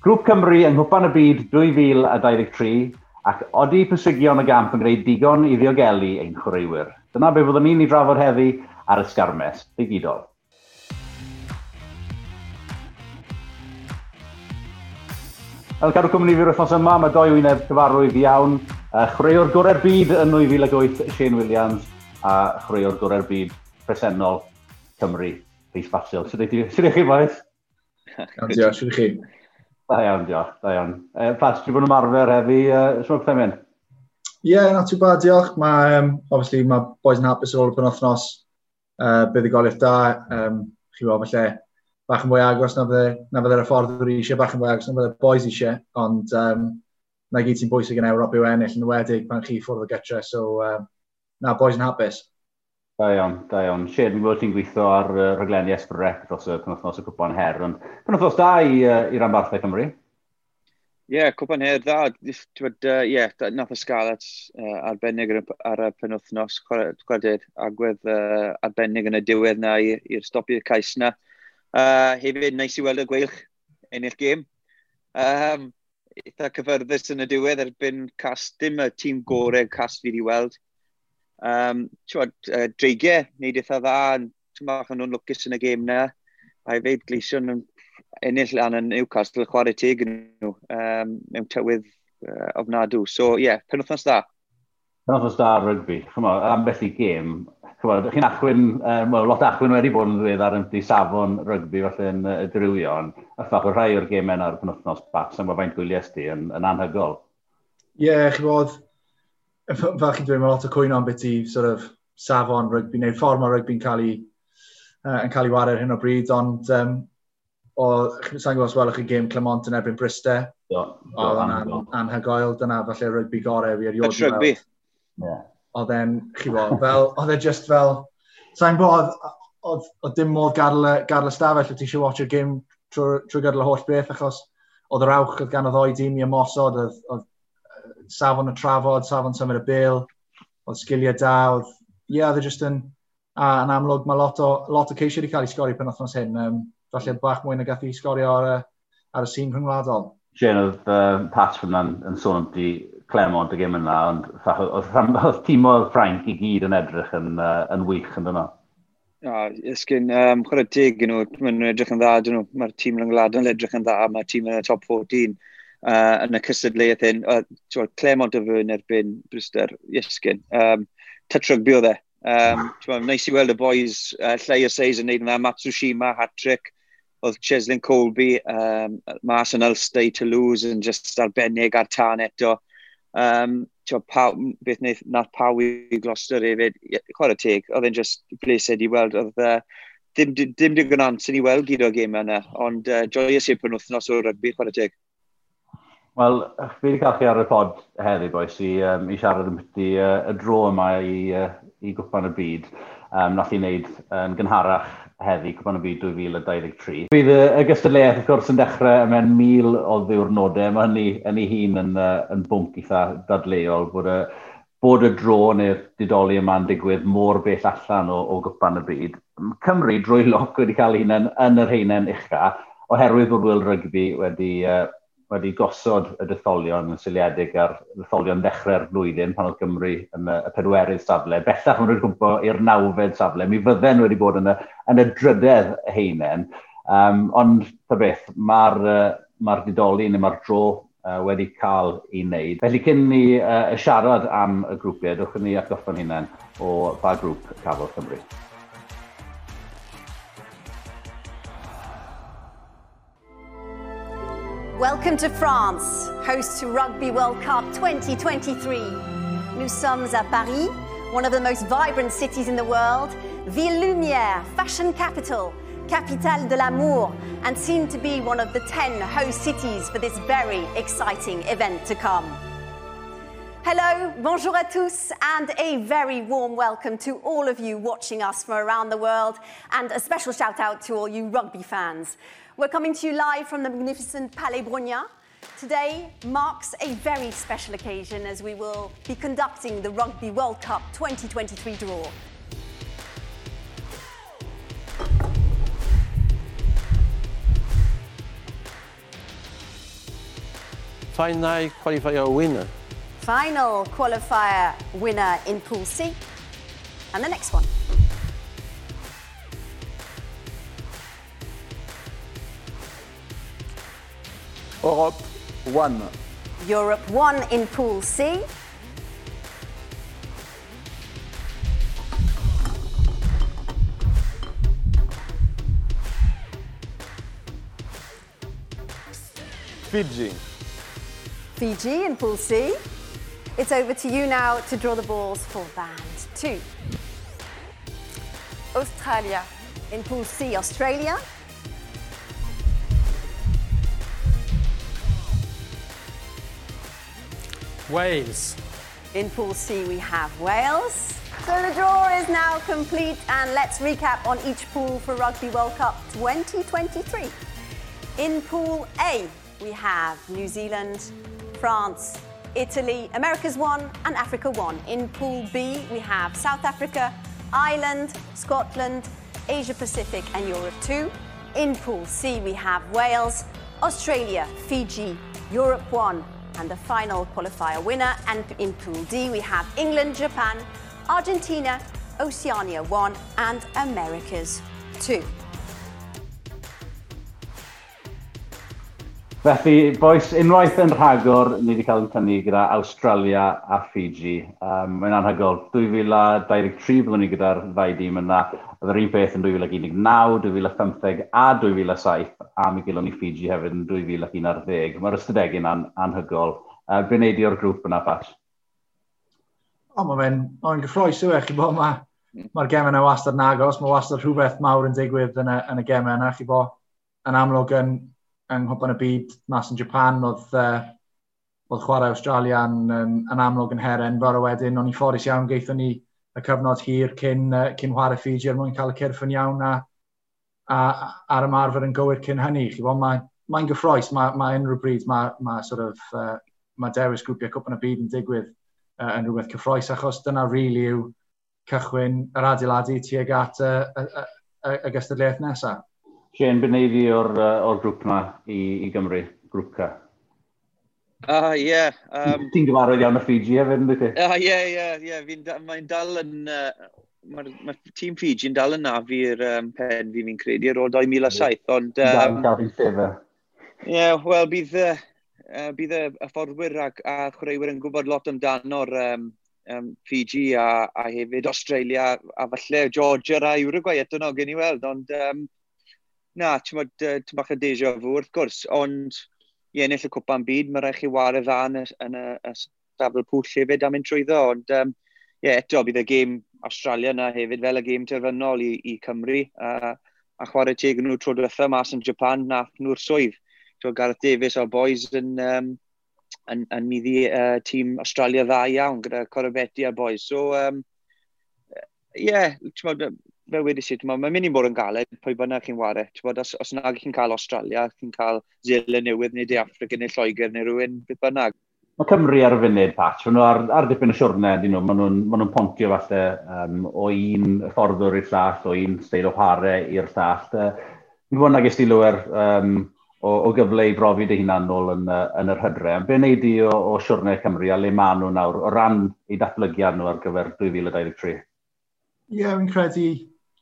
Grŵp Cymru yng Nghwpan y Byd 2023 ac odi pwysigion y gamp yn gwneud digon i ddiogelu ein chwaraewyr. Dyna be fyddwn ni'n ei drafod heddi ar ysgarmes digidol. Fel cadw cwmni fi'r wythnos yma, mae doi wyneb cyfarwydd iawn. Uh, chwaraewr gorau'r byd yn 2008, Shane Williams, a chwaraewr gorau'r byd presennol Cymru, Rhys Basil. Sut ydych chi, boes? Diolch, sut ydych chi? Da iawn, diolch, da iawn. E, Pat, ti'n bod yn ymarfer hefi uh, e, swrp themin? Ie, yeah, not too bad, diolch. Mae, um, obviously, mae boys yn hapus ar ôl y penwthnos. Uh, bydd y buddigoliaeth da. Um, chi bod, falle, bach yn fwy agos na fydde, na fydde'r ffordd yr eisiau, bach yn fwy agos na fydde'r boys eisiau, ond um, na gyd ti'n bwysig yn Ewrop yw ennill, yn wedig pan chi ffwrdd o gytre, so um, na, boys yn hapus. Da iawn, da iawn. Sied, mi bod ti'n gweithio ar uh, rhaglenni Esbrec dros y penwthnos y cwpan her, ond penwthnos da i, uh, i Ranbarthau Cymru? Ie, yeah, cwpan her dda. Ie, uh, yeah, nath y sgalat uh, arbennig ar y penwthnos, chwaraedydd, e, agwedd uh, arbennig yn y diwedd na i'r stopio'r cais na. Uh, hefyd, neis i weld y gweilch ennill gêm. Um, eitha cyfyrddus yn y diwedd erbyn cast, dim y tîm gorau cast fi wedi weld. Um, Tywod, uh, dreigiau, neud eitha dda, tymach yn nhw'n lwcus yn y gêm na. A i feid gleision yn ennill lan yn Newcastle, chwarae teg yn nhw, um, mewn tywydd uh, ofnadw. So, ie, yeah, penwthnos da. Penwthnos da rygbi. Chymo, ambell i gêm, chymod, chi'n achwyn, um, well, lot achwyn wedi bod yn ddiweddar ar ymdi safon rygbi falle yn y uh, drilion, a ffach o rhai o'r gemau na'r penwthnos bat, sy'n faint gwyliau sti yn, yn anhygol. Ie, yeah, chymod, fel chi'n dweud, mae lot o cwyno am beth i sort of, safon rygbi, neu ffordd mae rygbi'n cael ei uh, yn cael ei wario hyn o bryd, ond um, o, sa'n gwybod os welwch chi gêm Clement yn erbyn Bryste. Oedd yna'n anhygoel, dyna falle rygbi gorau fi erioed. It's rygbi. Oedd e'n, chi bo, fel, oedd e just fel, sa'n gwybod, oedd dim modd gadw y stafell, ti eisiau watch y gêm trwy trw gydol y holl beth, achos oedd yr awch oedd gan o ddoi dîm i ymosod, oedd safon y trafod, safon symud y bil, oedd sgiliau da, oedd, ie, yeah, oedd e just yn, a yn amlwg mae lot o, lot o ceisio wedi cael ei sgori pen othnos hyn, um, falle bach mwy na gath i sgori ar, ar y sîn rhyngwladol. Jen, oedd um, Pat from yn, sôn am di Clemont y gym yna, ond oedd tîm o Frank i gyd yn edrych yn, uh, yn wych yn dyna. Ah, ysgyn, um, chwarae teg nhw, maen edrych yn dda, dyn nhw. Mae'r tîm rhyngwladol yn edrych yn dda, mae'r tîm yn y top 14 uh, yn y cysadleuaeth hyn. Uh, Clemont o fy yn erbyn Brewster Iesgyn. Um, Tytrog bi oedd e. Um, neis i weld y boys uh, llai o seis yn neud yna. Matsushima, hat-trick. Oedd Cheslin Colby, um, mas yn Ulster i Toulouse yn just arbennig ar tan eto. Um, paw, beth wnaeth nath Pawi Gloucester hefyd, chwarae teg, oedd e'n just blesed i weld, oedd uh, dim, dim, dim digon amser i weld gyd o gêm yna, ond uh, joyous i'r penwthnos o rygbi, chwarae teg. Wel, fi wedi cael chi ar y pod heddi, boes, i, um, i siarad ymbyty uh, y dro yma i, uh, i gwpan y byd. Um, nath i wneud yn gynharach heddi, cwpan y byd 2023. Bydd y, y gystadleuaeth, wrth gwrs, yn dechrau mewn mil o ddiwrnodau. Mae hynny yn ei hun yn, uh, yn bwnc eitha dadleol bod y, bod y dro neu'r didoli yma'n digwydd mor bell allan o, o gwpan y byd. Cymru drwy loc wedi cael ei hunain yn yr heinen uchaf, oherwydd bod Wil Rygbi wedi uh, wedi gosod y detholion yn syliedig ar detholion dechrau'r blwyddyn pan oedd Gymru yn y, y pedwerydd safle. Bellach yn rwy'n gwmpo i'r nawfed safle. Mi fydden wedi bod yn y, yn y drydedd heinen. Um, ond, ta beth, mae'r uh, mae didoli neu mae'r dro uh, wedi cael ei wneud. Felly cyn ni uh, siarad am y grwpiau, dwch ni atgoffa'n hunain o ba grŵp Cafodd Cymru. Welcome to France, host to Rugby World Cup 2023. Nous sommes à Paris, one of the most vibrant cities in the world, Ville Lumière, fashion capital, capitale de l'amour, and seen to be one of the 10 host cities for this very exciting event to come. Hello, bonjour à tous, and a very warm welcome to all of you watching us from around the world, and a special shout out to all you rugby fans. We're coming to you live from the magnificent Palais Brogna. Today marks a very special occasion as we will be conducting the Rugby World Cup 2023 draw. final qualifier winner. Final qualifier winner in Pool C. And the next one. Europe 1. Europe 1 in Pool C. Fiji. Fiji in Pool C. It's over to you now to draw the balls for band two. Australia. In Pool C, Australia. Wales. In Pool C, we have Wales. So the draw is now complete, and let's recap on each pool for Rugby World Cup 2023. In Pool A, we have New Zealand, France, Italy, America's 1, and Africa 1. In Pool B, we have South Africa, Ireland, Scotland, Asia Pacific, and Europe 2. In Pool C, we have Wales, Australia, Fiji, Europe 1, and the final qualifier winner. And in Pool D, we have England, Japan, Argentina, Oceania 1, and Americas 2. Felly, boes, unwaith yn rhagor, ni wedi cael yn tynnu gyda Australia a Fiji. Um, Mae'n anhygol. 2023 byddwn ni gyda'r ddau dîm yna. Oedd yr un peth yn 2019, 2015 a 2007, a mi gilon ni Fiji hefyd yn 2011. Mae'r ystadegyn an anhygol. Uh, Be'n neud o'r grŵp yna, Pat? O, mae fe'n ma gyffroes yw e, chi bod mae'r ma gemau yna wastad yn agos, mae wastad rhywbeth mawr yn digwydd yn y, yn y gemau yna, chi bod yn amlwg yn yng nghwpan y Byd mas yn Japan, oedd, uh, oedd chwarae Australia yn, yn, yn amlwg yn heren fawr o wedyn, o'n i fforddus iawn, geithon ni y cyfnod hir cyn, uh, cyn chwarae Fiji er mwyn cael y cyrff yn iawn a, a, a ar ymarfer yn gywir cyn hynny. Mae'n mae, gyffroes, mae, mae unrhyw bryd mae, mae, sort of, uh, mae dewis grwpiau cwpan y byd yn digwydd uh, yn rhywbeth cyffroes, achos dyna rili really yw cychwyn yr adeiladu tuag at y, y, y, y, y gystadleuaeth nesaf. Shane, beneiddi o'r, uh, or grŵp yma i, i Gymru, grŵp ca. Ah, uh, ie. Yeah, um, Ti'n gyfarwydd iawn y Fiji hefyd, ynddi ti? Ah, ie, ie, ie. Mae'n dal yn... Uh, Mae'r ma tîm Fiji yn dal yn nafu i'r um, pen fi fi'n credu ar ôl 2007, ond... Um, Ie, wel, bydd, uh, bydd y, y fforddwyr ac a chwaraewyr yn gwybod lot amdano'r um, um, Fiji a, a hefyd Australia a falle Georgia a Uruguay eto no, gen i weld, ond um, na, ti'n bod, uh, ti'n bach o deja vu, wrth gwrs, ond i ennill y cwpa'n byd, mae rhaid chi wario dda yn y, yn y, y stafl pwll hefyd am mynd trwyddo, ond um, ie, yeah, eto, bydd y gêm Australia na hefyd fel y gêm terfynol i, i Cymru, a, a chwarae teg nhw tro diwetha mas yn Japan, nath nhw'r swydd. Ti'n Gareth Davies o'r boys yn, um, yn, yn middi uh, tîm Australia dda iawn gyda Corabetti a'r boys. So, um, ie, yeah, fel wedi si, mae'n mynd i bod yn galed pwy bynnag chi'n wario. Bod, os, os nag chi'n cael Australia, chi'n cael Zealand Newydd, neu De Africa, neu Lloegr, neu rhywun, beth bynnag. Mae Cymru ar y funud, Pat. maen nhw ar, ar dipyn y siwrne, dyn nhw, maen nhw'n ma nhw pontio falle um, o un fforddwr i'r llall, o un steil o hare i'r llall. Uh, bod nag ysdi lwy'r er, um, o, o gyfle i brofi dy hunan nôl yn, uh, yn yr hydre. Be wneud di o, o siwrnau Cymru a le maen nhw nawr o ran eu datblygiad nhw ar gyfer 2023? Ie, yeah, fi'n credu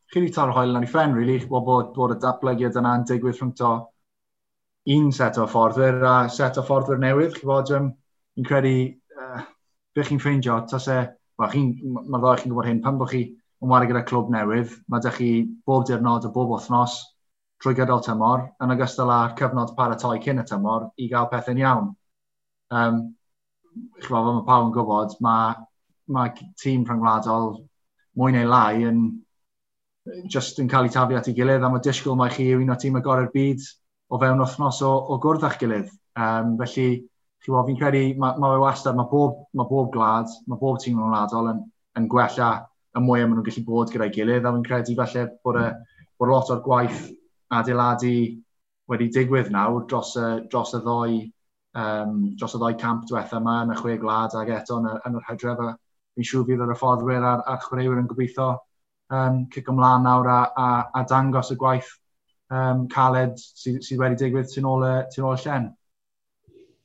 chi wedi taro hoel yn ei ffren, really, bod, bod bod y datblygiad yna'n digwydd rhwng to un set o fforddwyr a set o fforddwyr newydd. Chi bod, um, fi'n credu, uh, beth chi'n ffeindio, tas e, well, chi, mae'r ddoi chi'n gwybod hyn, pan bod chi yn wario gyda clwb newydd, mae ydych chi bob diwrnod o bob wythnos trwy gydol tymor, yn ogystal â'r cyfnod paratoi cyn y tymor i gael pethau'n iawn. Um, chi bod, mae pawb yn gwybod, mae, mae tîm rhyngwladol mwy neu lai yn just yn cael ei tafu at ei gilydd a mae disgwyl mae chi yw un o tîm y gorau'r byd o fewn wythnos o, o gwrdd â'ch gilydd. Um, felly, chi wel, fi'n credu, mae ma wastad, mae bob, ma bob glad, mae bob tîm yn wladol yn, yn gwella y mwy maen nhw'n gallu bod gyda'i gilydd, a fi'n credu falle bod, y, bod lot o'r gwaith adeiladu wedi digwydd nawr dros y, dros y ddoi um, dros y ddoi camp diwetha yma yn y chwe glad ac eto yn, y, yn yr hydref. Fi'n siŵr fydd yr hyfforddwyr a'r, a'r chwaraewyr yn gobeithio um, cic ymlaen nawr a, a, a dangos y gwaith um, caled sydd sy wedi digwydd tu ôl y, tu ôl y llen.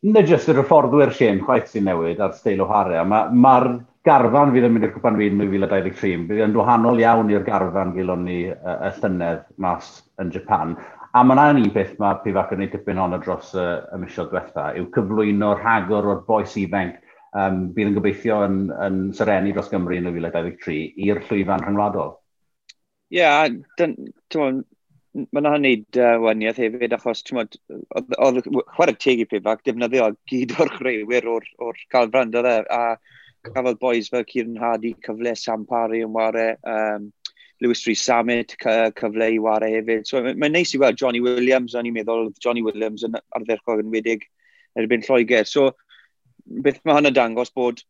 Nid jyst yr hyfforddwyr llen chwaith sy'n newid a'r steil o hare. mae'r ma garfan fydd yn mynd i'r cwpan wyn 2023, bydd yn wahanol iawn i'r garfan gilon ni uh, y llynedd mas yn Japan. A mae yna un peth mae Pifac yn ei dipyn hon dros y, y misioedd diwetha, yw cyflwyno rhagor o'r boes ifanc um, bydd yn gobeithio yn, yn syrenu dros Gymru yn 2023 i'r llwyfan rhyngwladol. Ie, yeah, mae yna hynny'n uh, waniaeth hefyd achos oedd chwarae teg i pifac, defnyddio gyd o'r chreuwyr o'r, or calfran e, a cafodd boys fel Cian Hardy cyfle Sam Parry yn ware, um, Lewis Rhys Samet cyfle i ware hefyd. So, mae'n neis i weld Johnny Williams, o'n i'n meddwl Johnny Williams yn ardderchog yn wedig erbyn Lloegr. So, beth mae hynna dangos bod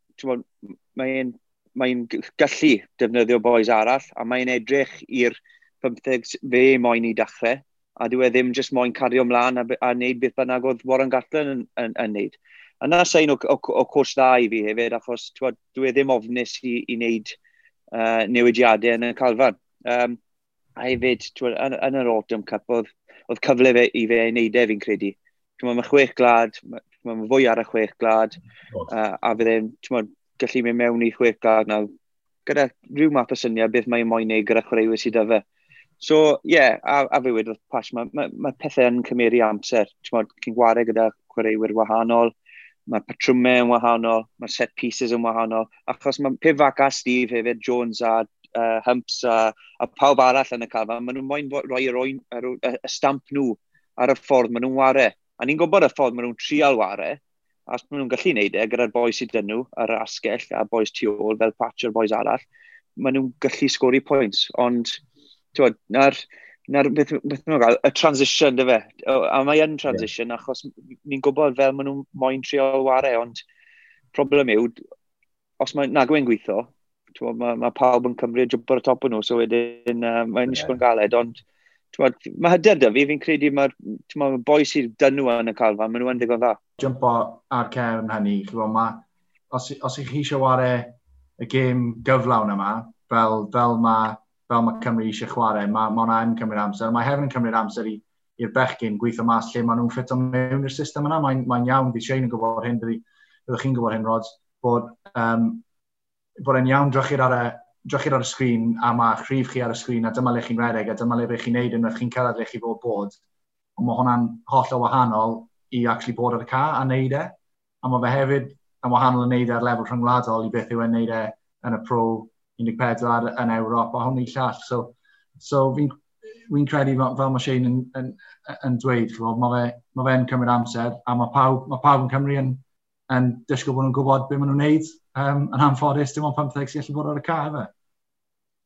mae'n mae gallu defnyddio boes arall a mae'n edrych i'r 15 fe moyn i dechrau a dyw e ddim jyst moyn cario ymlaen a, a wneud beth bynnag oedd Warren Gatlin yn, yn, yn wneud. A na sain o, o, o cwrs dda i fi hefyd, achos twa, e ddim ofnus i, i wneud uh, newidiadau yn y calfan. Um, a hefyd, yn, yn yr Autumn Cup, oedd, oedd cyfle fe, i fe wneud e fi'n credu. Mae chwech glad, mae'n fwy ar y chwech glad, uh, a fydd e'n gallu mynd mewn i chwech glad na, gyda rhyw map o syniad beth mae'n moyn neud gyda chwaraewyr sydd â fe. So, ie, yeah, a, a fe wedi pas, mae ma, ma pethau yn cymeru amser. Cyn gwario gyda chwaraewyr wahanol, mae patrwmau yn wahanol, mae set pieces yn wahanol, achos mae Pivac a Steve hefyd, Jones a uh, Humps a, a pawb arall yn y calfa, maen nhw'n moyn rhoi yr, oen, y stamp nhw ar y ffordd maen nhw'n wario. A ni'n gwybod y ffordd maen nhw'n trial ware, a os maen nhw'n gallu neud e gyda'r boes sydd dyn nhw yr asgell a boes tu ôl fel patch o'r boes arall, maen nhw'n gallu sgori pwynt. Ond, ti'n na'r, na'r beth, beth nhw'n gael, y transition, dy fe. A mae yn transition, yeah. achos ni'n gwybod fel maen nhw'n moyn trial ware, ond problem yw, os mae nagwy'n gweithio, mae ma pawb yn cymryd jwbwyr y top o nhw, so wedyn uh, mae'n yeah. galed, ond Twod, mae hyder da fi, fi'n credu mae'r ma boi sy'n dynw yn y calfa, maen nhw'n ddigon dda. Jumpo ar cefn hynny, chyfo, mae, os, os ych chi eisiau wario y gêm gyflawn yma, fel, fel mae fel mae Cymru eisiau chwarae, mae ma hwnna yn cymryd amser. Mae hefyd yn cymryd amser i'r bechgyn gweithio mas lle maen nhw'n ffit o mewn i'r system yna. Mae'n mae iawn, di Shane yn gwybod hyn, byddwch chi'n gwybod hyn, Rods, bod, um, bod e'n iawn drychyd ar y, drychyd ar y sgrin a mae chrif chi ar y sgrin a dyma le chi'n redeg a dyma le be chi'n neud unwaith chi'n cyrraedd le chi fod bod. Ond mae hwnna'n holl o wahanol i actually bod ar y car a neud e. A mae fe hefyd yn wahanol yn neud e ar lefel rhyngwladol i beth yw e'n neud e yn y pro 14 yn Ewrop a hwn i llall. So, so fi'n fi credu fel, fel mae Shane yn, yn, yn dweud, mae fe'n ma fe cymryd amser a mae pawb, ma pawb yn Cymru yn, yn dysgu bod nhw'n gwybod beth maen nhw'n neud um, yn hanffodus, dim ond 15 sy'n gallu bod ar y car efo.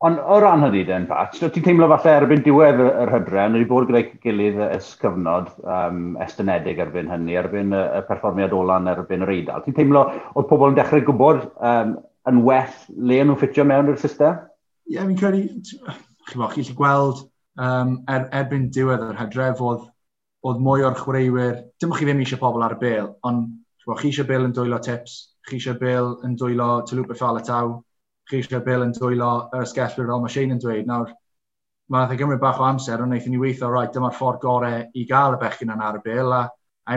Ond o ran hynny den, Pat, so ti'n teimlo falle erbyn diwedd yr hydre, nhw wedi bod gyda'i gilydd ys cyfnod um, estynedig erbyn hynny, erbyn y, y perfformiad ola'n erbyn yr eidl. Ti'n teimlo oedd pobl yn dechrau gwybod um, yn well le nhw'n ffitio mewn i'r system? Ie, yeah, fi'n credu, chi'n bo, chi'n gweld um, er, erbyn diwedd yr hydref oedd, oedd mwy o'r chwaraewyr, dim o'ch chi ddim eisiau pobl ar y bel, ond Wel, chi eisiau Bill yn dwylo tips, chi eisiau Bill yn dwylo Tolwpa Falataw, chi eisiau Bill yn dwylo yr ysgellwyr fel mae Shane yn dweud. Nawr, mae'n nath e gymryd bach o amser, ond wnaethon ni weithio, right, dyma'r ffordd gorau i gael y bechgyn yn ar y bil, a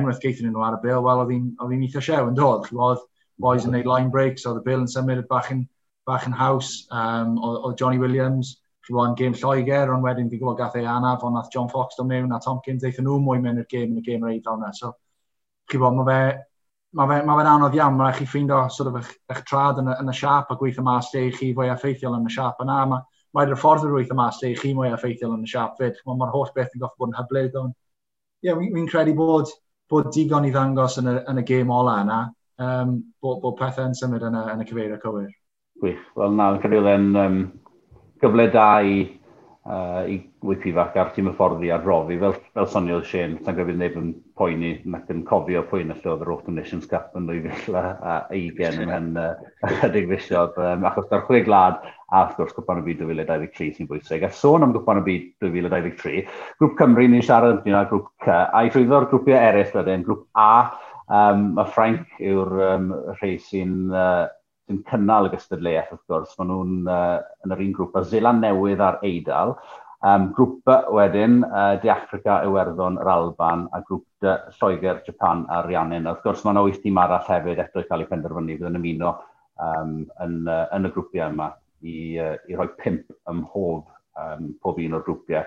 unwaith geithio nhw ar y bil, wel, oedd hi'n eitha siew yn dod. Oedd boys yn gwneud line breaks, oedd y bil yn symud bach yn, bach yn haws, um, oedd Johnny Williams, chi bod yn gêm Lloegr, ond wedyn fi'n gwybod gath ei anaf, ond nath John Fox do mewn, a Tompkins, eithon nhw mwy mewn i'r gêm yn y gêm reid fel yna. So, chi bod, mae fe mae fe'n ma fe anodd iawn, mae'n rhaid chi ffeindio sort of eich, eich trad yn y, yn y siap a gweithio mas lle chi fwy effeithiol yn y siap yna. Mae ma rhaid ffordd yr weithio mas lle chi mwy effeithiol yn y siap fyd. Mae'r ma holl beth yn goffi bod yn hyblyd. Ond, ie, yeah, fi'n credu bod, bod digon i ddangos yn y, yn y gêm ola yna, um, bod, bod pethau yn symud yn y, yn y cyfeirio cywir. Gwych. Wel, na, yn credu um, gyfle da i uh, i wipi fach ar tîm y fforddi a rofi, fel, fel soniodd Shane, tan gyfyd neb yn poeni nac yn cofio pwy'n allu oedd yr Open Nations Cup yn 2000 a 20 ymhen ychydig fisiodd, um, achos da'r chwe glad a wrth gwrs gwpan y byd 2023 sy'n bwysig. A sôn am gwpan y byd 2023, grŵp Cymru ni'n siarad amdyn ar grŵp C, a i llwyddo'r grwpiau eraill wedyn, grŵp A, um, mae Frank yw'r um, rhai sy'n uh, sy'n cynnal y gystadleuaeth wrth gwrs, maen nhw'n uh, yn yr un grŵp a Zeland Newydd a'r Eidal. Um, grŵp B wedyn, uh, De Africa, Iwerddon, yr Alban, a grŵp D, Lloegr, Japan a Rhiannon. Wrth gwrs, mae yna wyth dim arall hefyd eto i cael eu penderfynu, fydd yn ymuno um, yn, uh, yn y grwpiau yma i, uh, i rhoi pimp ym mhob, um, pob un o'r grwpiau.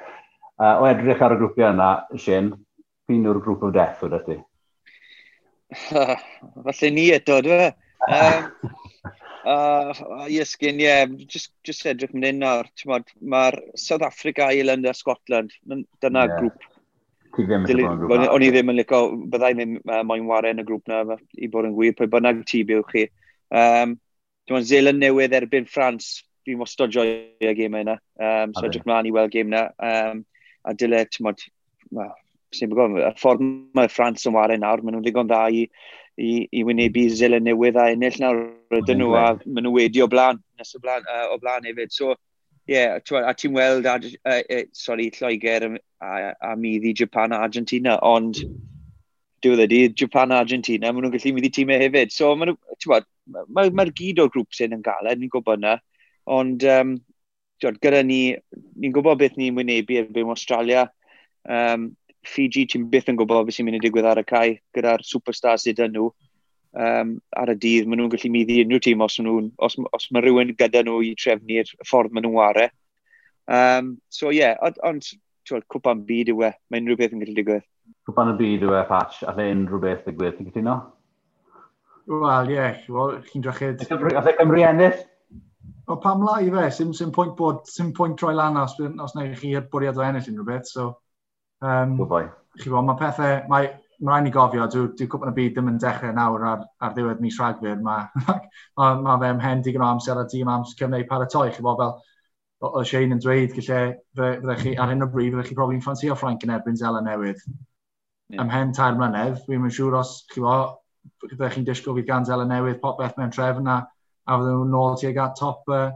Uh, o edrych ar y grwpiau yna, Sien, pyn yw'r grŵp o death o dati? Falle ni eto, dwi. Um, Uh, Iesgyn, ie, yeah, just, just edrych mynd un nawr. Mae'r South Africa, Ireland a Scotland, dyna yeah. grŵp. Ti ddim yn gwybod grŵp O'n i ddim yn licio, byddai ddim uh, moyn warau yn y grŵp na, i bod yn gwir, pwy bynnag ti byw chi. Um, Dwi'n Zeeland newydd erbyn Ffrans, fi'n mostod joi y gêm yna. Um, so edrych mlaen i weld gêm yna. Um, a dyle, ti'n modd, well, sy'n bod y ffordd mae Ffrans yn wario nawr, maen nhw'n ddigon dda i, i, i wynebu zil yn newydd a ennill nawr ydyn nhw, a maen nhw wedi o blaen, nes o blaen, uh, o blaen hefyd. So, ie, yeah, a ti'n weld, a, uh, uh, sorry, Lloegr a, a a i Japan a Argentina, ond diwedd ydi, Japan a Argentina, maen nhw'n gallu mynd i tîmau hefyd. So, maen nhw, ti'n mae'r ma gyd o'r grŵp sy'n yn galed, ni'n gwybod yna, ond um, gyda ni, ni'n gwybod beth ni'n wynebu erbyn Australia, um, Fiji, ti'n byth yn gwybod beth sy'n mynd i digwydd ar y cae gyda'r superstars sydd yn nhw. Um, ar y dydd, maen nhw'n gallu middi unrhyw tîm os, nhw, os, os mae rhywun gyda nhw i trefnu'r ffordd maen nhw'n ware. Um, so ie, yeah, ond on, cwpan byd yw e, mae unrhyw beth yn gallu digwydd. Cwpan y byd yw e, Patch, a lle unrhyw beth digwydd, ti'n gytuno? Wel, ie, yeah, well, chi'n drachyd... A e Cymru ennill? O, pam la i fe, sy'n sim pwynt bod, sy'n pwynt troi lan os, os na i chi bwriad o ennill unrhyw beth, so... Um, Gwboi. Chi bod, mae pethau, mae, mae rhaid ni gofio, dwi'n dwi cwpan y byd ddim yn dechrau nawr ar, ar ddiwedd mis rhagfyr. Mae ma, ma, fe ymhen digon o amser a digon o amser cyfneu paratoi. Chi bod fel, o, Shane yn dweud, gylle, fydde chi ar hyn o bryd, fydde chi probably'n ffansio Frank yn erbyn Zela newydd. Yeah. Ymhen tair mlynedd, fi'n mynd siŵr os, chi bod, fydde chi'n disgwyl fydd gan Zela newydd, popeth mewn trefn a, a fydden nhw'n nôl tuag at top uh,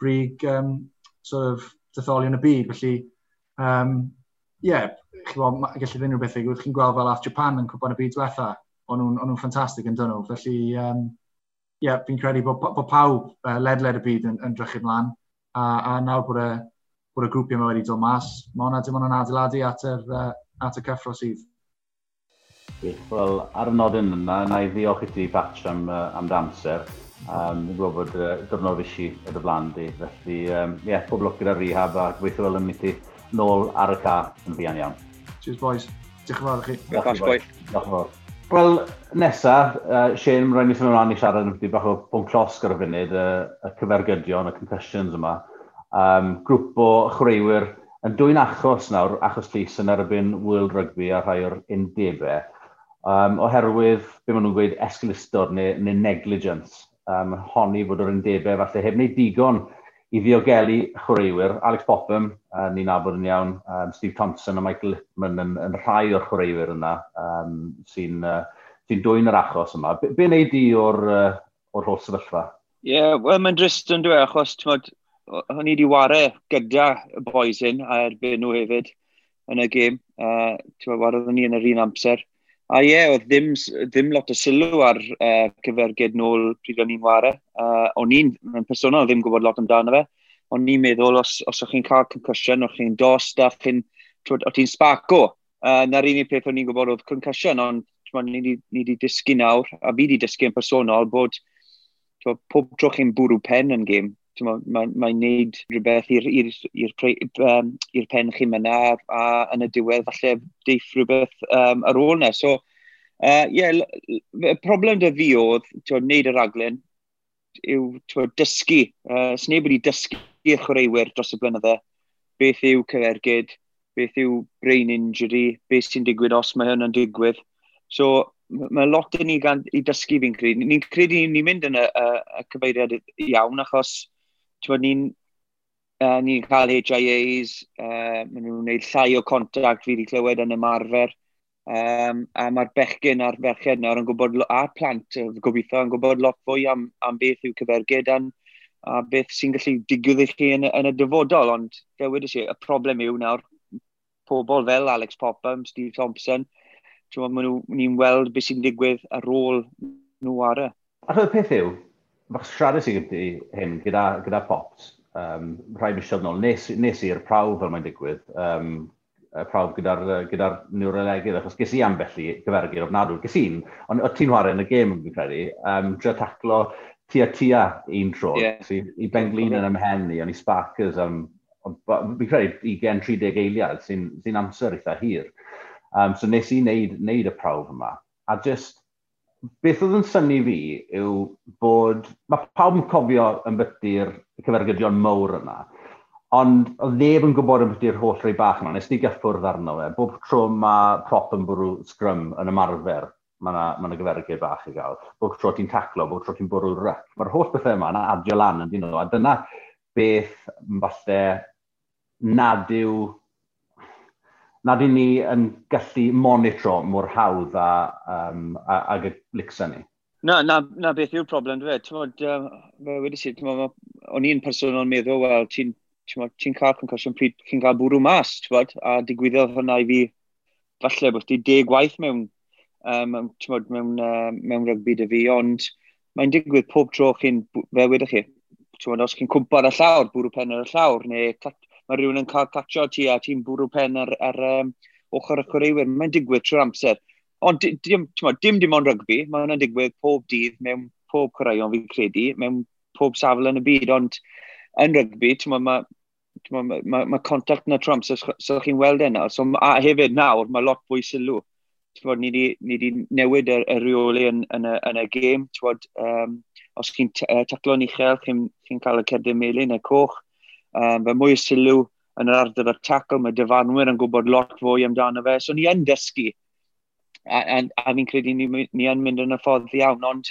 brig um, sort of detholion y byd. Felly, um, yeah, chi'n gallu nhw beth wrth chi'n gweld fel ath Japan yn cwpan y byd diwetha, o'n nhw'n nhw ffantastig yn dyn nhw. Felly, um, yeah, fi'n credu bod, bod pawb uh, ledled y byd yn, yn drych ymlaen, a, a nawr bod y, bod y grwpiau yma wedi dod mas, mae hwnna dim ond yn adeiladu at, yr, uh, at y cyffro sydd. Wel, ar y nodyn yna, na i ddiolch i ti, Patch, am, uh, am damser. Um, Dwi'n gwybod bod uh, dyrnod fysi y blaen di, felly um, yeah, pob lwc gyda rehab a gweithio fel yn mynd i nôl ar y car yn fuan iawn. Cheers, boys. Diolch yn fawr chi. Diolch yn fawr. Wel, nesaf, uh, Shane, rhaid ni ffyn ymlaen i siarad yn bach o bwng llosg ar y funud, y, y cyfergydion, y concussions yma. Um, grŵp o chwaraewyr yn dwy'n achos nawr, achos llys yn erbyn World Rugby a rhai o'r undebau, um, oherwydd, be maen nhw'n gweud, esglistod neu, neu negligence. Um, honni fod o'r undebau falle heb wneud digon i ddiogelu chwaraewyr. Alex Popham, uh, ni'n nabod yn iawn, um, Steve Thompson a Michael Lippman yn, yn rhai o'r chwaraewyr yna um, sy'n uh, sy dwy'n yr achos yma. Be, be wneud di o'r, uh, or holl sefyllfa? Ie, yeah, wel mae'n drist yn dweud, achos tmod, o'n i wedi wario gyda y boys hyn a erbyn nhw hefyd yn y gêm. Uh, Ti'n wario ni yn yr un amser. A ie, yeah, oedd ddim, ddim lot o sylw ar uh, cyfergyd nôl pryd o'n i'n ware. Uh, o'n i'n, yn personol, ddim gwybod lot amdano fe. O'n i'n meddwl, os, os o'ch chi'n cael concussion, o'ch chi'n dost, a chi'n, o ti'n sbaco. Uh, na'r unig peth o'n i'n gwybod oedd concussion, ond ni wedi dysgu nawr, a fi wedi dysgu yn personol, bod twa, pob tro chi'n bwrw pen yn gêm, mae'n ma, ma neud rhywbeth i'r um, pen chi myna a yn y diwedd falle deiff rhywbeth um, ar ôl na. So, uh, yeah, y problem dy fi oedd, ti'n neud y raglen, yw twa, dysgu. Uh, Sneb wedi dysgu chwaraewyr dros y blynydde. Beth yw cyfergyd, beth yw brain injury, beth sy'n digwydd os mae hyn yn digwydd. So, mae lot yn ni gan, i dysgu fi'n credu. Ni'n credu ni'n mynd yn y, y, y cyfeiriad iawn achos Ti'n ni'n uh, ni cael HIAs, uh, maen nhw'n gwneud llai o contact fi wedi clywed yn ymarfer. Um, a mae'r bechgyn a'r ferched nawr yn gwybod, a'r plant, gobeithio, yn gwybod lot fwy am, am beth yw cyfergyd a, a beth sy'n gallu digwydd i chi yn, yn y dyfodol. Ond, fe wedi si, y problem yw nawr, pobl fel Alex Popham, Steve Thompson, maen nhw'n weld beth sy'n digwydd ar ôl nhw ar y. A y peth yw, fach siarad sy'n gyda hyn, gyda, gyda Pops, um, rhai misiodd nôl, nes, nes i'r prawf fel mae'n digwydd, um, y prawf gyda'r gyda, gyda neurolegydd, achos ges i ambell i gyfergyr ofnadwy. Ges i'n, ond o ti'n chwarae yn y gêm, yn credu, um, drio taclo tia tia un tro. Yeah. i, I Benglin yn ymhen i, ond i Sparkers am, um, fi'n credu, 20-30 eiliad sy'n sy amser eitha hir. Um, so nes i wneud, wneud y prawf yma. A just, beth oedd yn syni fi yw bod, mae pawb yn cofio yn byty'r cyfergydion mowr yna, ond o ddeb yn gwybod yn byty'r holl rei bach yna, nes ni gyffwrdd arno fe. Bob tro mae prop yn bwrw scrum yn ymarfer, mae yna ma gyfergyd bach i gael. Bob tro ti'n taclo, bob tro ti'n bwrw rec. Mae'r holl bethau yma yna adio lan yn dyn nhw, a dyna beth falle nad yw nad i ni yn gallu monitro mor hawdd a, um, a, ag y licsa ni. Na, na, na beth yw'r problem, dwi fe. Tymod, uh, wedi si, tymod, o'n i'n person o'n meddwl, wel, ti'n ti cael concussion pryd chi'n cael bwrw mas, tymod, a digwyddodd hwnna i fi, falle bod ti deg gwaith mewn, um, tymod, mewn, uh, mewn rygbi dy fi, ond mae'n digwydd pob tro chi'n, fe wedi chi, tymod, os chi'n cwmpa ar y llawr, bwrw pen ar y llawr, neu mae rhywun yn cael catcho ti a ti'n bwrw pen ar, ar um, ochr y chwaraewyr. Mae'n digwydd trwy'r amser. Ond dim, dim dim ond rygbi, mae hwnna'n digwydd pob dydd mewn pob chwaraeon fi'n credu, mewn pob safle yn y byd, ond yn rygbi, mae ma, mae ma, ma contact na trwy so, so chi'n weld e yna. So, a hefyd nawr, mae lot fwy sylw. Bod, ni wedi newid y, y reoli yn, yn, y, yn y gêm. Bod, um, os chi'n taclo'n uchel, chi'n chi cael y cerdyn melun, y coch. Um, fe mwy sylw yn yr ardal o'r tackle, mae dyfanwyr yn gwybod lot fwy amdano fe. So ni yn dysgu, a, a, a fi'n credu ni, ni yn mynd yn y ffordd iawn, ond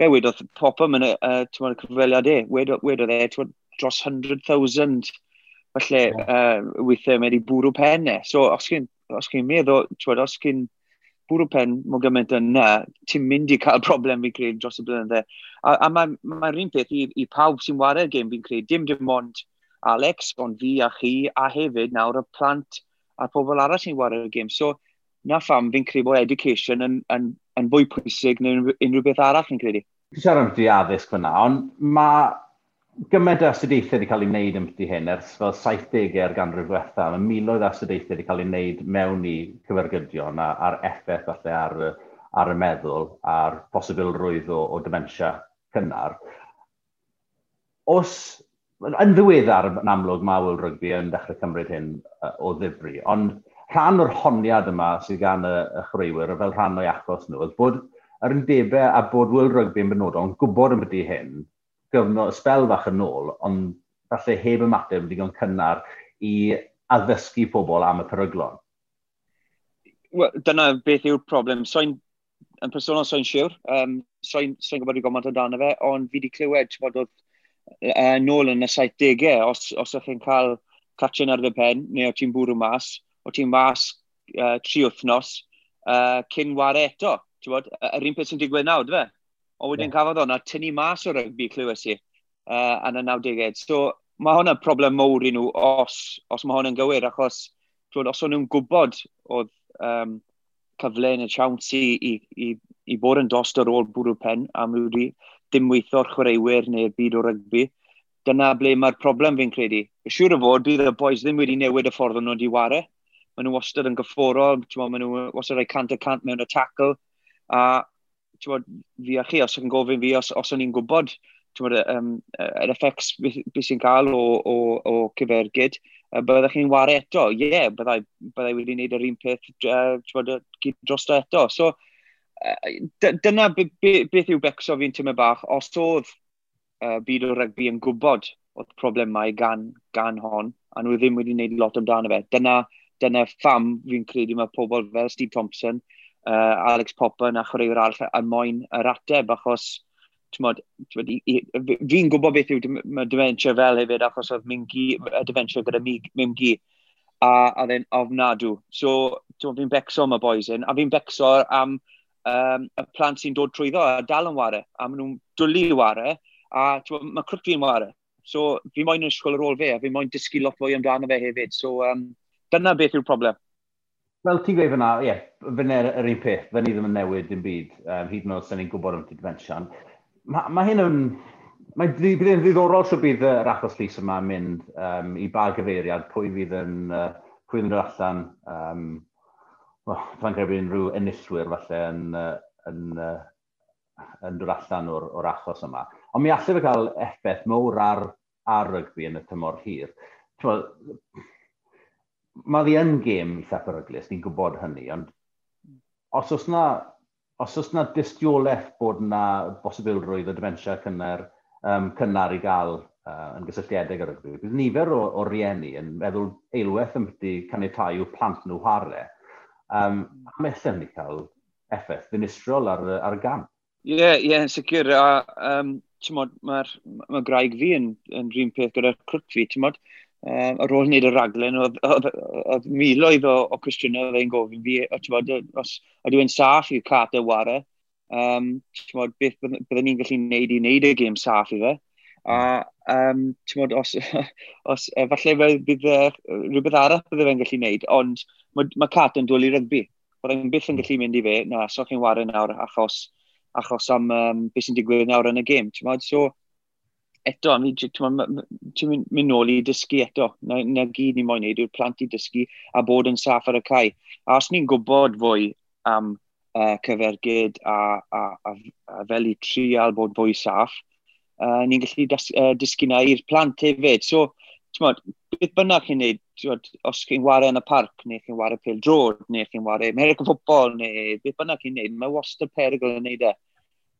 be wedodd popam yn y uh, y cyfweliad e, wedodd, e dros 100,000 falle yeah. uh, weithiau mae wedi bwrw pen. E. So os chi'n os meddwl, twyd, os chi'n bwrw pen mwy gymaint yna, ti'n mynd i cael problem fi'n credu dros y blynydde. A, a mae'r ma, ma un peth i, i pawb sy'n wario'r gêm fi'n credu, dim dim ond Alex, ond fi a chi, a hefyd nawr y plant a'r pobl arall sy'n wario'r gêm. So, na pham fi'n credu bod education yn, yn, yn fwy pwysig neu unrhyw beth arall yn credu. Fi siarad am di addysg fyna, ond mae gymaint o astudiaethau wedi cael ei wneud yn ymlaen hyn ers fel 70au'r ganrif diwetha. Mae miloedd o astudiaethau wedi cael ei wneud mewn i cyfergydion a, a'r effaith falle ar, ar y meddwl a'r posibilrwydd o, o dementia cynnar. Os yn ddiweddar yn amlwg mae World Rugby yn dechrau cymryd hyn o ddifri, ond rhan o'r honiad yma sydd gan y, y chreuwyr fel rhan o'i achos nhw, oedd bod yr undebau a bod World Rugby yn benodol yn gwybod yn byddu hyn, gyfnod spel fach yn ôl, ond falle heb ymateb digon cynnar i addysgu pobl am y peryglon. Well, dyna beth yw'r problem. So'n yn personol so'n siwr, um, so'n so gwybod i gomod amdano fe, ond fi wedi clywed bod oedd uh, nôl yn y 70au, os, os ydych chi'n cael catchen ar y pen, neu o ti'n bwrw mas, o ti'n mas uh, tri wythnos, uh, cyn war eto. Bod, yr un peth sy'n digwydd nawr, dwi? O wedyn yeah. cafodd hwnna tynnu mas o rygbi clywes i uh, yn y 90au. So, mae hwnna problem mowr i nhw os, os mae hwn yn gywir, achos twod, os o'n nhw'n gwybod oedd um, cyfle yn y siawns i, i, i, i bod yn dost ar ôl bwrw pen, a mae wedi dim weithio'r chwaraewyr neu'r byd o rygbi. Dyna ble mae'r problem fi'n credu. Siŵr o fod, bydd y boys ddim wedi newid y ffordd o'n nhw wedi wario. Maen nhw wastad yn gyfforol, maen nhw wastad rhaid cant a cant mewn y tackle. A bod, fi a chi, os ydych gofyn fi, os, os o'n i'n gwybod bod, um, yr effects beth sy'n cael o, o, o cyfergyd, byddech chi'n wario eto. Ie, yeah, byddai, byddai wedi gwneud yr un peth uh, bod, dros eto. So, dyna beth yw becso fi'n tymau bach. Os oedd uh, byd o rygbi yn gwybod oedd problemau gan, gan hon, a nhw ddim wedi gwneud lot amdano fe. Dyna, dyna pham fi'n credu mae pobl fel Steve Thompson, uh, Alex Popper na chwaraewr arall yn moyn yr ateb, achos fi'n gwybod beth yw dementia fel hefyd, achos oedd mingi, dementia gyda mimgi, a, a then ofnadw. So, fi'n becso am y boys yn, a fi'n becso am um, y plant sy'n dod trwyddo a dal yn ware, a maen nhw'n dwlu i ware, a mae crwt fi'n ware. So fi moyn yn ysgol ar ôl fe, a fi moyn dysgu lot fwy amdano fe hefyd. So um, dyna beth yw'r problem. Wel, ti'n gweud fyna, ie, yeah, fyna yr un peth, fyna ddim yn newid dim byd, um, hyd yn oed sy'n ni'n gwybod am Tidvention. Mae ma hyn yn... Mae'n bydd yn ddiddorol sio bydd yr achos llys yma yn mynd um, i ba gyfeiriad, pwy fydd yn, uh, pwy fydd yn allan um, well, dwi'n credu unrhyw enillwyr falle yn, yn, yn, yn dod allan o'r, or achos yma. Ond mi allai fe cael effaith mowr ar, ar rygbi yn y tymor hir. Mae ddi yn gêm eitha beryglus, ni'n gwybod hynny, ond os oes na, os oes na distiolaeth bod na bosibilrwydd o dementia cynnar, um, cynnar i gael uh, yn gysylltiedig ar y grwyd, bydd nifer o, o rieni yn meddwl eilwaith yn byddu caniatau yw plant nhw harau Um, a mae allan wedi cael effaith finistrol ar, ar y gam. Ie, yeah, ie, yeah, sicr. A, um, mae'r ma, ma graig fi yn, yn rhywun peth gyda'r crwt fi, ti'n modd, um, ar ôl wneud y raglen, oedd miloedd o, o cwestiynau oedd e'n gofyn fi, o, ti'n os ydw e i'n saff i'r cat y ware, um, ti'n beth byddwn ni'n gallu wneud i wneud y gêm saff i fe. A, um, mod, os, os, uh, falle bydd rhywbeth arall bydde fe'n gallu wneud, ond mae ma Cat yn dwyl i rygbi. Byddai'n byth yn gallu mynd i fe, na, so chi'n wario nawr achos, achos am um, beth sy'n digwydd nawr yn y gêm. So, eto, ti'n mynd, nôl i dysgu eto. Na, na gyd ni'n moyn neud yw'r plant i dysgu a bod yn saff ar y cae. A os ni'n gwybod fwy am uh, cyfergyd a, a, a, a fel i trial bod fwy saff, uh, ni'n gallu dys uh, dysgu na i'r plant hefyd. So, mod, beth bynnag chi'n neud, mod, os chi'n wario yn y parc, neu chi'n wario pel drod, neu chi'n wario American football, neu beth bynnag chi'n neud, mae wastad perygl yn neud e.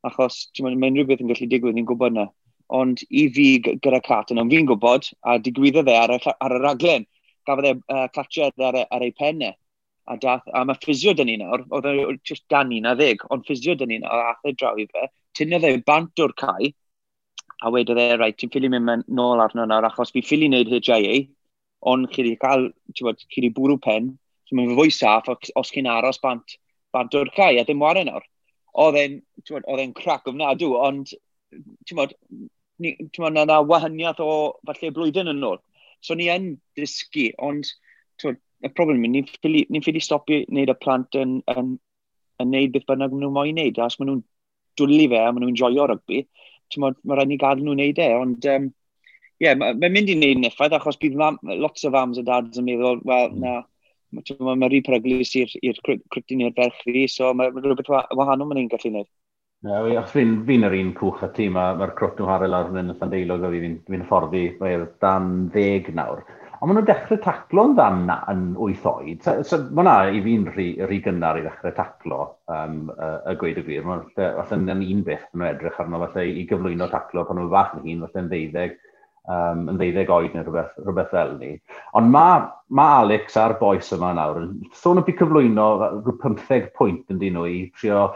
Achos mae'n rhywbeth yn gallu digwydd, ni'n gwybod na. Ond i fi gyda Catyn, ond fi'n gwybod, a digwyddodd e ar y, ar y raglen, gafodd e uh, clatiad ar, ar ei pennau. A, dath, a mae ffisio dyn ni nawr, oedd e just dan ni na ddeg, ond ffisio dyn ni nawr, a athau draw i fe, tynnodd e bant o'r cae, a wedodd e, right, ti'n ffili mynd nôl arno nawr, achos fi ffili wneud HIA, ond chi wedi cael, ti'n bod, chi wedi bwrw pen, so mae'n fwy saff os chi'n aros bant, bant o'r cae, a dim wario nawr. Oedd e'n, ti'n bod, oedd e'n crac ofnadw, ond, ti'n bod, ti'n bod, na wahaniaeth o falle blwyddyn yn ôl. So ni yn dysgu, ond, ti'n bod, y problem yw, ni'n ffili, ni stopio wneud y plant yn, yn, yn, yn wneud beth bynnag maen nhw moyn wneud, a os maen nhw'n dwlu fe a maen nhw'n joio rygbi, mae ma rhaid ni gadw nhw'n neud e, ond um, yeah, mae'n ma mynd i wneud yn effaith, achos bydd mam, lots o fams a dads yn meddwl, wel, mm. na, mae'n ma, ma rhy peryglus i'r cryptin i'r berch fi, so mae ma rhywbeth wahanol mae'n ein gallu gwneud. os fi'n fi yr un cwch a ti, mae'r ma crwt nhw harel ar y lawr yn y llandeilog a fi'n fi fforddi, mae'r e dan ddeg nawr. Ond maen nhw'n dechrau taclo'n dda na yn wyth oed. So, so mae hwnna i fi'n rhy, rhy gynnar i ddechrau taclo, um, y, y gweud y gwir. Mae'n Falle yn un beth yn edrych arno, falle i gyflwyno taclo pan nhw'n fach yn hun, falle yn ddeuddeg, um, yn ddeuddeg oed neu rhywbeth, rhywbeth fel ni. Ond mae ma Alex a'r boes yma nawr yn sôn so, y bu cyflwyno rhyw 15 pwynt yn dyn nhw i trio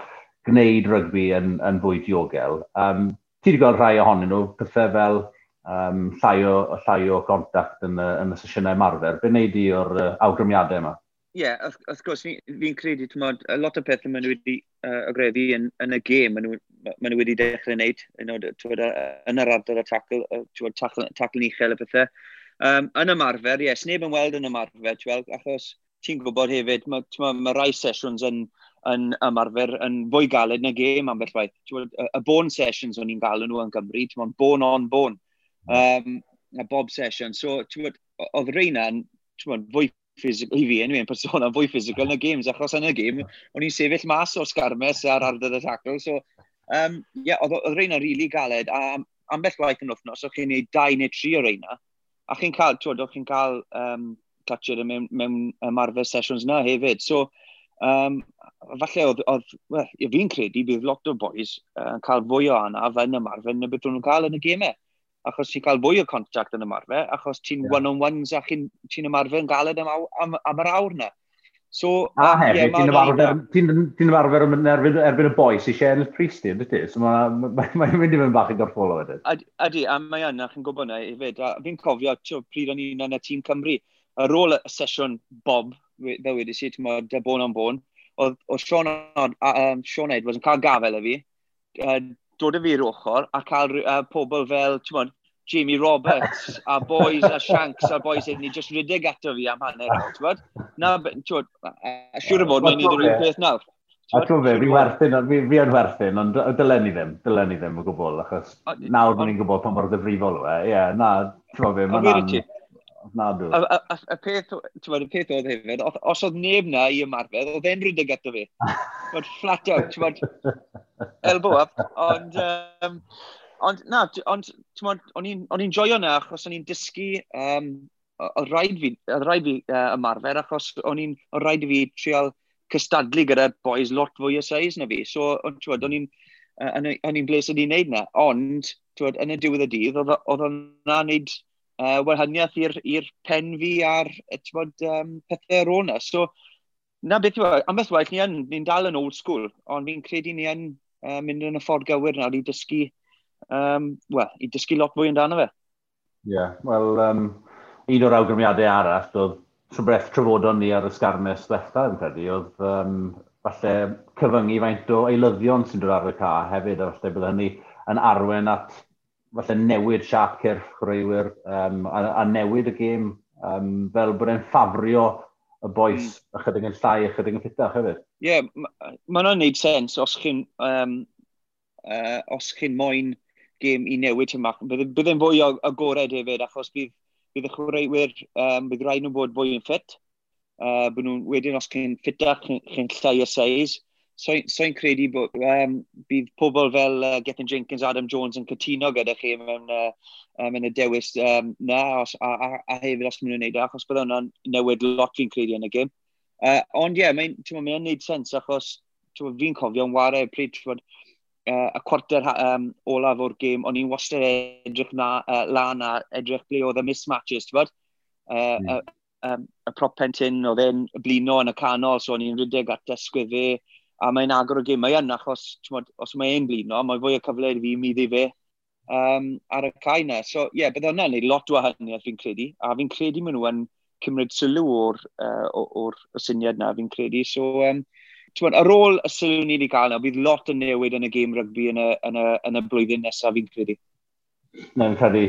gwneud rygbi yn, yn fwy diogel. Um, ti wedi gweld rhai ohonyn nhw, pethau fel um, llai o, llai o contact yn yn y sesiynau marfer. Be wneud i o'r uh, awgrymiadau yma? Ie, yeah, wrth, gwrs, fi'n fi credu, ti'n modd, a lot o pethau maen nhw wedi uh, agreddu yn, yn y gêm, maen nhw, maen nhw wedi dechrau wneud, yn, twyd, yn yr ardal y tacl, twyd, tacl, tacl uchel y pethau. Um, yn ymarfer, ie, yes, sneb yn weld yn ymarfer, ti'n weld, achos ti'n gwybod hefyd, mae ma, ma rai sesiwns yn, yn ymarfer yn fwy galed na gêm ambell waith. Y, y bone sessions o'n i'n galw nhw yn Gymru, ti'n modd, bone on bone Um, a Bob Session. So, ti'n bod, oedd Reina yn fwy physical, i fi, anyway, yn person yn fwy physical yn y games, achos yn y game, o'n i'n sefyll mas o sgarmes ar ardydd y tackle, so, um, yeah, oedd, oedd Reina rili really galed, a ambell waith yn wythnos, o'ch chi'n neud dau neu tri o Reina, a chi'n cael, twyd, o'ch chi'n cael um, catcher e mewn, mewn ymarfer sessions na hefyd, so, um, falle oedd, oedd well, fi'n credu bydd lot o boys yn uh, cael fwy o anaf yn ymarfer na beth nhw'n cael yn y gemau achos ti'n cael fwy o contact yn ymarfer, achos ti'n yeah. one-on-ones a ti'n ti ymarfer yn galed am, am, am yr awr na. So, a hefyd, yeah, ti'n ymarfer yn erbyn, erbyn y boi sy'n eisiau yn y priesti, yn ydy? So mae'n ma, ma, ma mynd i fynd bach i gorffol o wedyn. Ydy, a mae yna, chi'n gwybod yna hefyd. A fi'n cofio, tio, pryd o'n i'n yn y tîm Cymru, ar ôl y sesiwn Bob, fel wedi si, ti'n modd, bon on bon, oedd Sean, um, Sean Edwards yn cael gafel y fi, uh, dod y fi i'r ochr a cael uh, pobl fel, ti'n bod, Jamie Roberts a boys a Shanks a boys hyn ni just rydig ato fi am hanner ti'n bod? Na, ti'n bod, siwr o fod mae'n neud yr un peth nawr. A ti'n fe, fi werthyn, fi, fi yn werthyn, ond dylen ni ddim, dylen ni ddim o gwbl, achos nawr bod ni'n gwybod pan mor ddifrifol o e, ie, na, ti'n fe, mae'n nadw. a peth, ti'n bod, y peth oedd hefyd, os oedd neb na i ymarfer, oedd e'n rhywbeth gyda fi. Bod flat out, ti'n bod, elbow up, ond... Um, Ond na, ond ti'n bod, o'n i'n joio na achos o'n i'n dysgu, um, oedd rhaid fi, oedd rhaid fi uh, ymarfer achos o'n i'n, oedd rhaid fi trial cystadlu gyda boys lot fwy o seis na fi. So, o'n i'n, o'n i'n bles o'n i'n neud na. Ond, ti'n bod, yn y diwedd y dydd, oedd o'n na neud uh, wahaniaeth i'r pen fi a'r bod, um, pethau ar ôl o'na. So, na beth yw, e, ambell waith ni'n ni dal yn old school, ond fi'n credu ni yn uh, mynd yn y ffordd gywir nawr i dysgu, um, well, i dysgu lot fwy amdano fe. Ie, yeah, wel, um, un o'r awgrymiadau arall oedd rhywbeth trafodon ni ar y sgarnes ddechrau, yn credu, oedd um, falle cyfyngu faint o eilyddion sy'n dod ar y ca hefyd, a falle bydd hynny yn arwen at falle newid siap cyrff chwaraewyr um, a, a newid y gêm um, fel bod e'n ffafrio y boes mm. ychydig yn llai, ychydig yn ffitach hefyd. Ie, yeah, mae hwnna'n gwneud sens os chi'n um, uh, os chi'n moyn gêm i newid yma. Bydd e'n fwy o agored hefyd achos bydd, bydd y chwaraewyr, um, bydd rhaid nhw bod fwy yn ffit. Uh, bydd nhw'n wedyn os chi'n ffitach, chi'n chi llai y seis, so'n so credu bod um, bydd pobl fel uh, Gethin Jenkins, Adam Jones yn cytuno gyda chi mewn uh, mewn y dewis um, na, os, a, a, a hefyd os maen nhw'n gwneud, e, achos bydd hwnna'n newid lot fi'n credu yn y gym. Uh, ond ie, yeah, mae'n mae neud sens achos fi'n cofio yn wario pryd bod uh, y cwarter um, olaf o'r gêm, o'n i'n wastad edrych na, uh, lan a edrych ble oedd y mismatches, ti'n bod? Uh, mm. uh, um, y prop pentyn oedd e'n blino yn y canol, so o'n i'n rydeg at ysgwyfu, uh, a mae'n agor o gymau yn, achos mod, os mae e'n blino, mae fwy o cyfle i fi mi ddi fe um, ar y cae na. So ie, yeah, bydd hwnna'n neud lot o hynny, fi'n credu, a fi'n credu maen nhw yn cymryd sylw o'r, uh, o'r, syniad na, fi'n credu. So, um, mod, ar ôl y sylw ni wedi cael na, bydd lot yn newid yn y gêm rygbi yn y, yn y, yn y blwyddyn nesaf fi'n credu. Na'n credu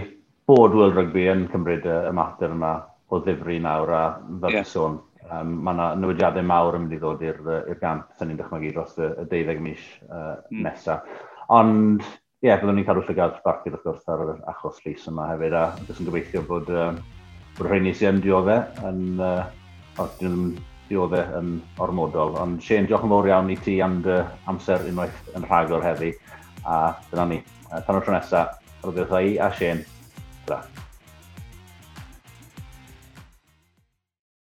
bod World Rugby yn cymryd y, y mater yma o ddifri nawr a fel yeah. sôn, um, mae yna newidiadau mawr yn mynd i ddod i'r gamp, sy'n ni'n dychmygu dros y, y 12 mis uh, mm. nesaf. Ond, ie, yeah, byddwn ni'n cadw llygad barcud wrth gwrs ar yr achos llys yma hefyd, a jyst yn gobeithio bod, uh, bod rhain i sy'n yn dioddau, yn, uh, os dyn nhw'n dioddau yn ormodol. Ond Shane, diolch yn fawr iawn i ti am dy amser unwaith yn rhagor heddi, a dyna ni. Uh, tan o'r tro nesaf, roddiwch a Shane.